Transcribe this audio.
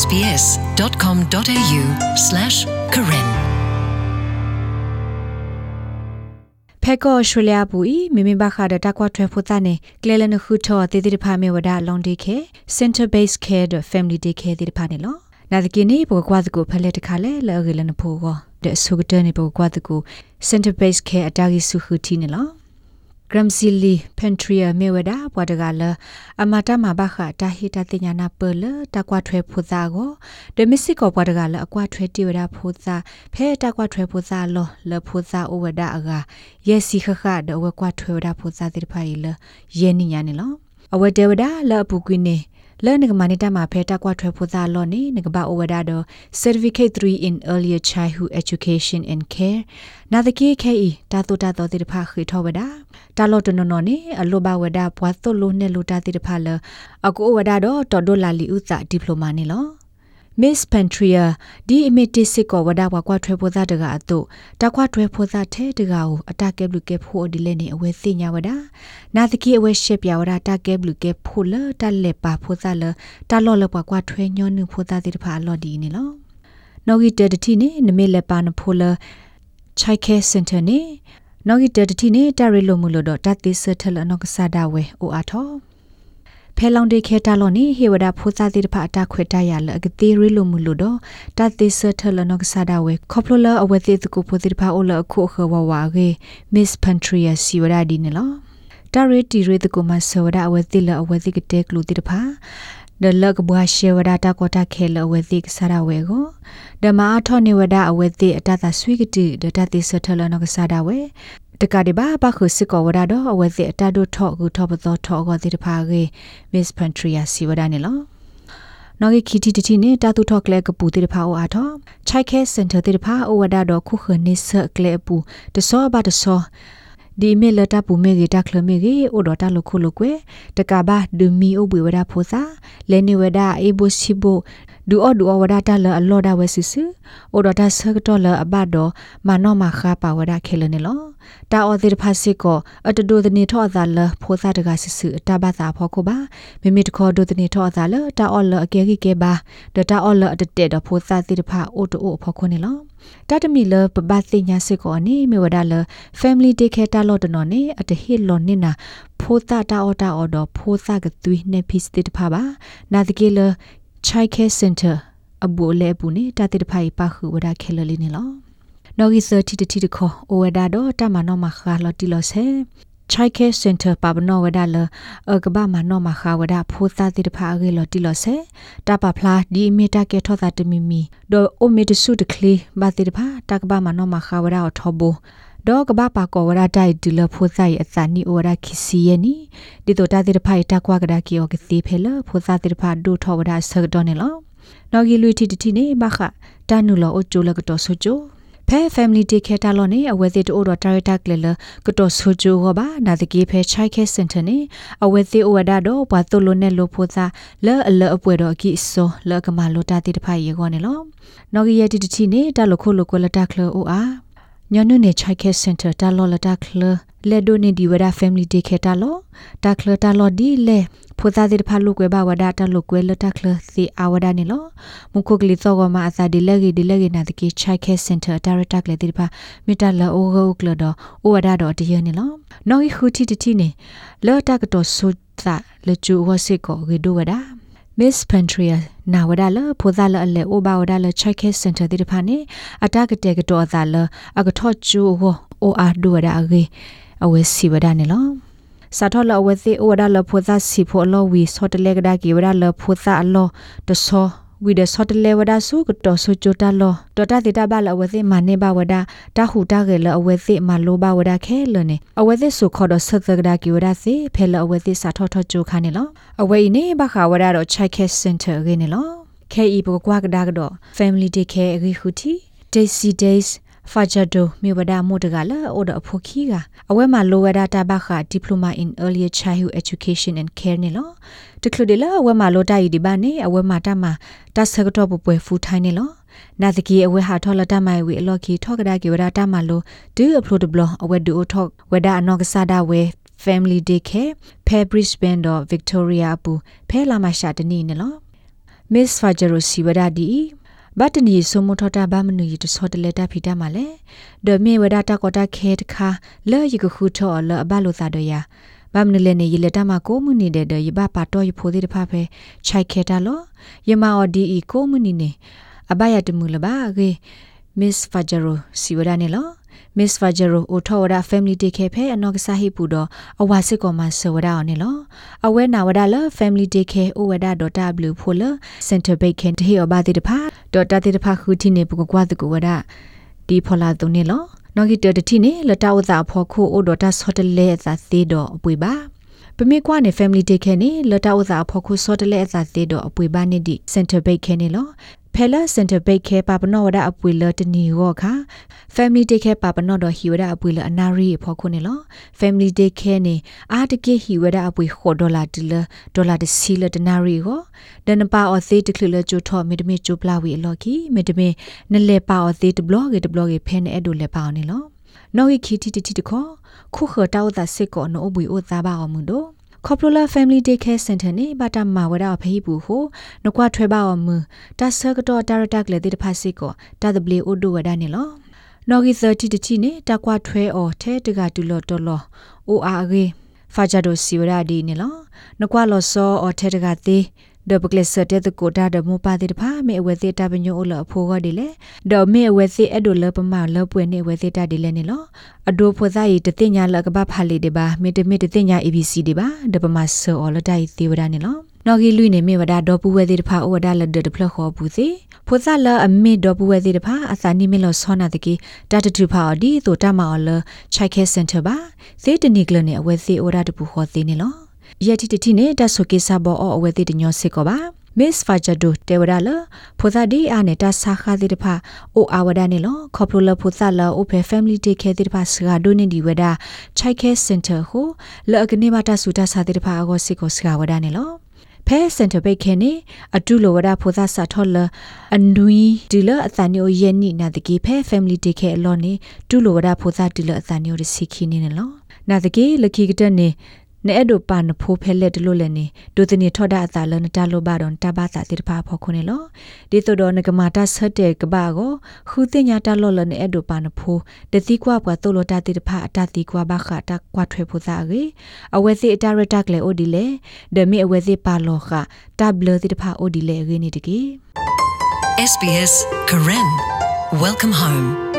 sbs.com.au/karen ဖဲကောရှလျာပူဤမိမိဘခါဒတာကွာထွဲဖို့တနေကလဲလနခုထောတေတိဖာမေဝဒလွန်ဒီခေ center based care ဒ family day care တိဖာနေလောနာဒကိနေဘောကွာတကူဖလဲတခါလဲလဲရလနဖိုကောတဲ့ဆုကတဲ့နေဘောကွာတကူ center based care အတာဂီစုခုတီနေလော Gramsili Pentria Meweda ဘွားတကလအမတာမဘခတာဟီတာတင်ညာနာပလတကွာထွဲဖူသာကိုဒမစ်စစ်ကောဘွားတကလအကွာထွဲတိဝဒဖူသာဖဲတကွာထွဲဖူသာလောလဖူသာဩဝဒအကယေစီခခဒဝကွာထွဲဝဒဖူသာတိဖိုင်လယေနိညာနေလောအဝဒေဝဒလအပူကွင်းနေ လဲနကမနိတမှာဖဲတက်ကွာထွဲဖို့သားလော့နေနကဘာအိုဝဒါတော့ certificate 3 in earlier childhood education and care နာတကေခဲဤတာတိုတာတော်တိတဖခေထောဝဒါတာလော့တနနော်နေအလိုပါဝဒါဘွားတုလို့နဲ့လိုတာတိတဖလအကူဝဒါတော့တော်ဒိုလာလီဥစာဒီပလိုမာနေလော Miss Pantria ဒီ imitation ကိုဝဒါဘကွာထွဲဖို့သားတကအတုတကွာထွဲဖို့သားထဲတကကိုအတကဲဘလူကဲဖို့ဒီလဲနေအဝဲသိညာဝဒါနာတကီအဝဲရှစ်ပြဝဒါတကဲဘလူကဲဖို့လတလက်ပါဖို့သားလတလော့လကွာထွဲညောနုဖို့သားတိတဖာလော်ဒီနေလောနော်ဂီတတတိနေနမေလက်ပါနဖို့လချိုက်ခဲစင်တာနေနော်ဂီတတတိနေတာရီလိုမူလို့တော့တတ်သစ်ထလနော့ကဆာဒါဝဲအိုအားထော ဖဲလောင်ဒေခဲတာလော်နီဟေဝဒဖိုစာတိတဖအတာခွေတရလအကတိရီလိုမူလို့တော့တတ်သစ်ထလနော့ကဆာဒါဝဲခေါပလလအဝဲတိတကူဖိုတိတဖအိုလအခုခဝဝါကေမစ်ပန်ထရီယာစီဝဒဒီနလောတာရီတီရီတကူမဆဝဒအဝဲတိလအဝဲတိကတဲကလူတိတဖာဒလကဘွားရှေဝဒတာကောတာခဲလဝဲတိကဆရာဝဲကိုဓမ္မအထောနေဝဒအဝဲတိအတတဆွေကတိဒတတိဆထလနကဆာဒဝဲ တကတိဘာဘခုစကောဝဒတော့အဝဲတိအတဒုထောကူထောပသောထောကောတိတဖာကေမစ်ပန်ထရီယာစီဝဒနေလောနော်ခီတီတီနေတာတူထော့ကလေကပူတေတဖာအိုအားတော့ချိုက်ခဲစင်တာတေတဖာအိုဝဒါတော့ခုခနိဆကလေပူတဆောဘာတဆော ဒီမေလတာပူမေဂီတာခလမေဂီအိုဒတာလခုလကွေတကဘာဒမီအိုဘွေဝဒါဖိုစာလဲနေဝဒါအေဘိုစီဘိုဒူအော်ဒူအော်ဝဒါတာလအလော်ဒါဝဲစစ်စအိုဒတာဆကတော့လအဘတော့မနောမခါပါဝဒါခဲလနေလောတာအော်ဒီဖာစစ်ကိုအတဒိုဒနေထော့သာလဖိုစာတကစစ်စတာဘာသာဖောခုပါမိမိတခေါ်ဒိုဒနေထော့သာလတာအော်လအကဲကြီးကဲပါဒတာအော်လအတတဲ့တော့ဖိုစာတိတဖာအိုတိုဖောခုနေလော တတမီလပပသိညာစစ်ကိုအနေမေဝဒါလ family day care တာလော့တနော်နေအတဟိလော်နေနာဖိုးတာတာအော်တာအော်တော့ဖိုးစာကသွေးနေဖိစတိတဖာပါနာတကေလ child care center အဘူလေပူနေတာတိတဖိုင်ပါခုဝဒါခဲလလီနေလောနော်ဂီဆာတီတီတခေါ်အိုဝဒါတော့တမနောမခါလော်တီလော်ဆဲ child care center ပါဘနောဝဒါလအကဘာမနောမခါဝဒါဖိုးသားတိတဖာအကေလော်တီလော်ဆဲတပဖလားဒီမီတာကေထောတာတမီမီဒိုအိုမီတဆုတကလီဘာတိတဖာတကဘာမနောမခါဝဒါထောဘောဒေါကဘာပါကောဝရတိုင်ဒီလဖိုဆိုင်အစနီအိုရခီစီယနီဒီတိုတာတိတဖိုင်တကွာကဒါကီယောကစီဖဲလဖိုစာတိတဖာဒူထောဝဒါဆဒောနေလောနော်ဂီလူတီတီနေဘခတာနူလောအိုချိုလကတော့ဆိုချို ဖဲ family day care တာလို့နေအဝဲသေးတိုးတော့ director ကလေးလကတော့ဆိုချိုဟောပါနာတကြီးဖဲ child care center နေအဝဲသေးအဝဒါတော့ဘာတိုလို့နေလို့ဖို့သာလဲအလအပွဲတော့ကိစောလဲကမလို့တာတိတဖိုင်ရေကောနေလောနော်ဂီယတီတီနေတလို့ခုလို့ကွလတာကလောအိုအားညနုနေချိုက်ခဲစင်တာတာလော်လတာကလလေဒိုနေဒီဝဒါဖမ်လီတေခေတာလောတာကလတာလော်ဒီလေ ဖိုသာဒီဖာလုကွဲဘာဝဒါတာလုကွဲလတာကလစီအဝဒါနေလောမုခုကလီသောကမအစာဒီလက်ဂီဒီလက်ဂီနာတကီချိုက်ခဲစင်တာဒါရတာကလေဒီဖာမီတာလောအိုဂိုကလဒိုအိုဝဒါတော့တရနေလောနော်ဟီခူတီတီနေလောတာကတော့ဆိုတာလေချူဝစစ်ကိုဂီဒိုဝဒါ Miss Pantria နာဝဒါလဖိုဇာလအလေအိုဘာဝဒါလချိုက်ခဲစင်တာဒီတဖာနေအတကတဲ့ကတော့ဇာလအကထော့ချူဟိုအိုအာဒူဝဒါအဂေအဝဲစီဝဒါနေလော စာထောလအဝဲစီအိုဝဒါလဖိုဇာစီဖိုလောဝီဆော့တလေကဒါကီဝဒါလဖိုဇာအလောတဆောဝီဒဆော့တလေဝဒါဆုကတော့ဆုချိုတာလောဒေါ်တာတိတာဘလအဝဲစီမနေဘဝဒါတာဟူတာကေလအဝဲစီမလိုဘဝဒါခဲလနေအဝဲစီဆုခေါ်တော့ဆက်သကဒါကီဝဒါစီဖဲလအဝဲစီစာထောထောချိုခါနေလောအဝဲနေဘခါဝဒါတော့ child care center ကေနေလော KE ဘကွာကဒါကတော့ family day care အဂိခုတီ daisy days ဖာဂျာဒိုမြေဝဒမိုတကလာအိုဒအဖိုခီကအဝဲမှာလိုဝဒတာဘခဒီပလိုမာ in earlier childhood education and care နေလောတကလူဒီလာအဝဲမှာလိုတိုင်ဒီဘာနေအဝဲမှာတမတဆကတော့ပပွဲဖူထိုင်းနေလောနာတကီအဝဲဟာထော်လတမိုင်ဝီအလော်ကီထောက်ကဒါကီဝဒတာမလိုဒူအဖလိုဒဘလအဝဲဒူအိုထောက်ဝဒအနောက်ကစားဒါဝဲ family day care ဖဲ Brisbane တော့ Victoria ပူဖဲလာမရှာတနီနေလော Miss Fajero Siwada di ဘတ်တနီဆုမထတာဘာမနူယတစောတလက်တာဖီတာမလဲဒမေဝဒတာကောတာခဲတခါလဲယကခုထောလဘလိုသာဒယာဘာမနလဲနေရလက်တာမကိုမှုနေတဲ့ဒယဘပါတော်ရဖိုသေးတဖဖဲခြိုက်ခဲတာလောယမအော်ဒီအီကိုမှုနေနေအဘယတမှုလပါကေ Miss Fajero စီဝဒနေလော Miss Fajero အိုထောဝဒ family day ခဲဖဲအနောက်ကစားဟိပူတော့အဝါစစ်ကောမဆဝဒအောင်နေလောအဝဲနာဝဒလ family day ခဲအိုဝဒ .w ဖိုလ center bake ခဲတေဟောဘာတိတဖာ .w တိတဖာခူတီနေပကကွာတကူဝဒဒီဖောလာတုန်နေလောနော်ဂီတတတိနေလတာဝဇာဖောခိုအိုဒတာဆော့တလေသာသေးတော့အပွေပါ ပမေကွာနေ family day ခဲနေလတာဥသာဖော်ခုစောတလဲအသာသေးတော့အပွေပါနေဒီ center bake ခဲနေလောဖဲလာစင်တာဘိတ်ခဲပါပနောဝဒအပွေလတနီရောခါ family day ခဲပါပနောတော့ဟီဝဒအပွေလအနာရီဖော်ခုနေလော family day ခဲနေအာတကေဟီဝဒအပွေခေါ်ဒေါ်လာတီလဒေါ်လာတစီလတနာရီကိုဒန်ပါအသေးတခလလချိုထောမေတမေချိုပလာဝီအလော်ကီမေတမေနလေပါအသေးတဘလော့ဂေတဘလော့ဂေဖဲနေအဲ့ဒိုလေပါအောင်နေလော နော်ဟီခီတီတီတီတခေါခုခတောက်တာစစ်ကောနော်အဘွေအိုသားပါအောင်မှုတို့ Coppola Family Day Care Center နေဘာတာမာဝဒဖေးဘူးဟိုနကွာထွဲပါအောင်မူတာဆကတော့တာရတက်လေတိတဖာစစ်ကိုတာဒဘလီအိုဒိုဝဒနေလောနော်ဂီ30တချီနေတာကွာထွဲအော်ထဲတကတူလော်တော်လော်အိုအာဂေဖာဂျာဒိုစီဝဒဒီနေလောနကွာလော်စောအော်ထဲတကသေး ဒဘကလစတဲ့တကိုတာဒမပါတဲ့ဖာမေအဝဲသေးတာပညိုအလအဖိုးကဒီလေဒေါ်မေအဝဲသေးအဲ့ဒိုလပမလပွေနေဝဲသေးတာဒီလေနေလောအဒိုဖွသာရီတသိညာလကပဖာလီဒီပါမေတမေတသိညာ ABC ဒီပါဒပမဆောအလတိုင်သေးဝဒနေလောနော်ဂီလူနေမေဝဒဒေါ်ပူဝဲသေးတဖာဩဝဒလဒဒဖလခေါ်ဘူးစီဖိုသလအမေဒေါ်ပူဝဲသေးတဖာအစာနိမေလောဆောနာတကီတတတူဖာဒီတိုတမောလချိုက်ခဲစင်တာပါသေတနိကလနေအဝဲသေးဩရတပူခေါ်သေးနေလော ယတိတတိနဲ့တဆုကေဆာဘောအဝဲတိတညောစစ်ကောပါ Miss Fajado တေဝရလဖိုသာဒီအာနေတာဆာခါတိတဖာအိုအာဝဒနေလောခေါပလိုလဖိုသာလအိုဖေ family day ခဲတိတဖာစဂါဒိုနေဒီဝဒချိုက်ခဲစင်တာဟိုလောကနေမတာဆူတာစာတိတဖာအကောစစ်ကိုစဂါဝဒနေလောဖဲစင်တာဘိတ်ခဲနေအတူလိုဝဒဖိုသာစာထောလအနွီဒီလအသန်ညိုယဲနိနာတကေဖဲ family day ခဲအလောနေတူလိုဝဒဖိုသာဒီလအသန်ညိုရစီခီနေနော်နာတကေလခိကတနေ နဲအဲ့ဒိုပါနဖိုးဖဲလက်တလို့လည်းနေဒိုတနေထော်ဒါအသာလနတလိုပါတော့တဘာသာတိတဖာဖော်ခုနေလောဒီတို့တော့ငကမာတာဆက်တဲ့ကဘာကိုခူတင်ညာတလော်လနေအဲ့ဒိုပါနဖိုးတတိကွာပွားတိုလိုတာတိတဖာအတတိကွာဘခတာကွာထွေဖိုသားကြီးအဝဲစီအတရတက်လေအိုဒီလေဒမီအဝဲစီပါလောခတဘလတိတဖာအိုဒီလေရင်းနေတကြီး SBS Karen Welcome home